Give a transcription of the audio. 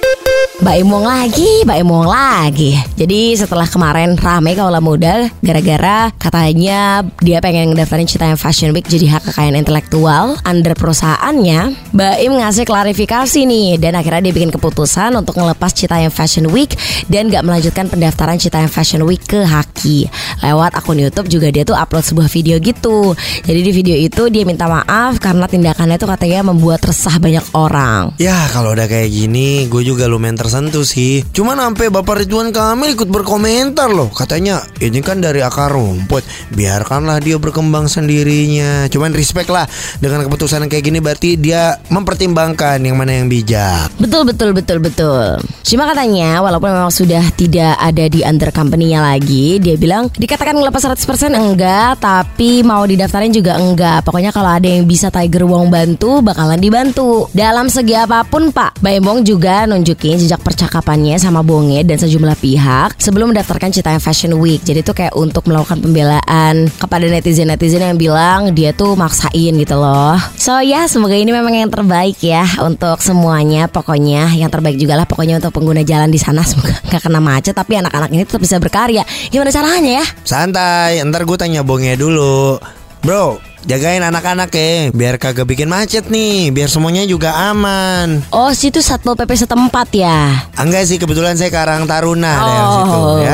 Thank you. Mbak Imong lagi, Mbak Imong lagi. Jadi setelah kemarin rame kaulah muda gara-gara katanya dia pengen ngedaftarin Citayam Fashion Week jadi hak kekayaan intelektual under perusahaannya, Mbak Im ngasih klarifikasi nih dan akhirnya dia bikin keputusan untuk ngelepas Citayam Fashion Week dan gak melanjutkan pendaftaran Citayam Fashion Week ke Haki. Lewat akun YouTube juga dia tuh upload sebuah video gitu. Jadi di video itu dia minta maaf karena tindakannya tuh katanya membuat resah banyak orang. Ya kalau udah kayak gini gue juga lumayan tersentuh sih Cuman sampai Bapak Ridwan Kamil ikut berkomentar loh Katanya ini kan dari akar rumput Biarkanlah dia berkembang sendirinya Cuman respect lah Dengan keputusan yang kayak gini berarti dia mempertimbangkan yang mana yang bijak Betul betul betul betul. Cuma katanya walaupun memang sudah tidak ada di under company-nya lagi, dia bilang dikatakan ngelepas 100% enggak, tapi mau didaftarin juga enggak. Pokoknya kalau ada yang bisa Tiger Wong bantu, bakalan dibantu. Dalam segi apa pun, Pak. Baembong juga nunjukin jejak percakapannya sama Bonge dan sejumlah pihak sebelum mendaftarkan Citayam Fashion Week. Jadi itu kayak untuk melakukan pembelaan kepada netizen-netizen yang bilang dia tuh maksain gitu loh. So ya, semoga ini memang yang terbaik ya untuk semuanya. Pokoknya yang terbaik juga lah pokoknya untuk pengguna jalan di sana semoga nggak kena macet tapi anak-anak ini tetap bisa berkarya. Gimana caranya ya? Santai, ntar gue tanya Bonge dulu Bro, jagain anak-anak ya Biar kagak bikin macet nih Biar semuanya juga aman Oh, situ Satpol PP setempat ya. Enggak sih, kebetulan saya Karang Taruna daerah situ ya Oh.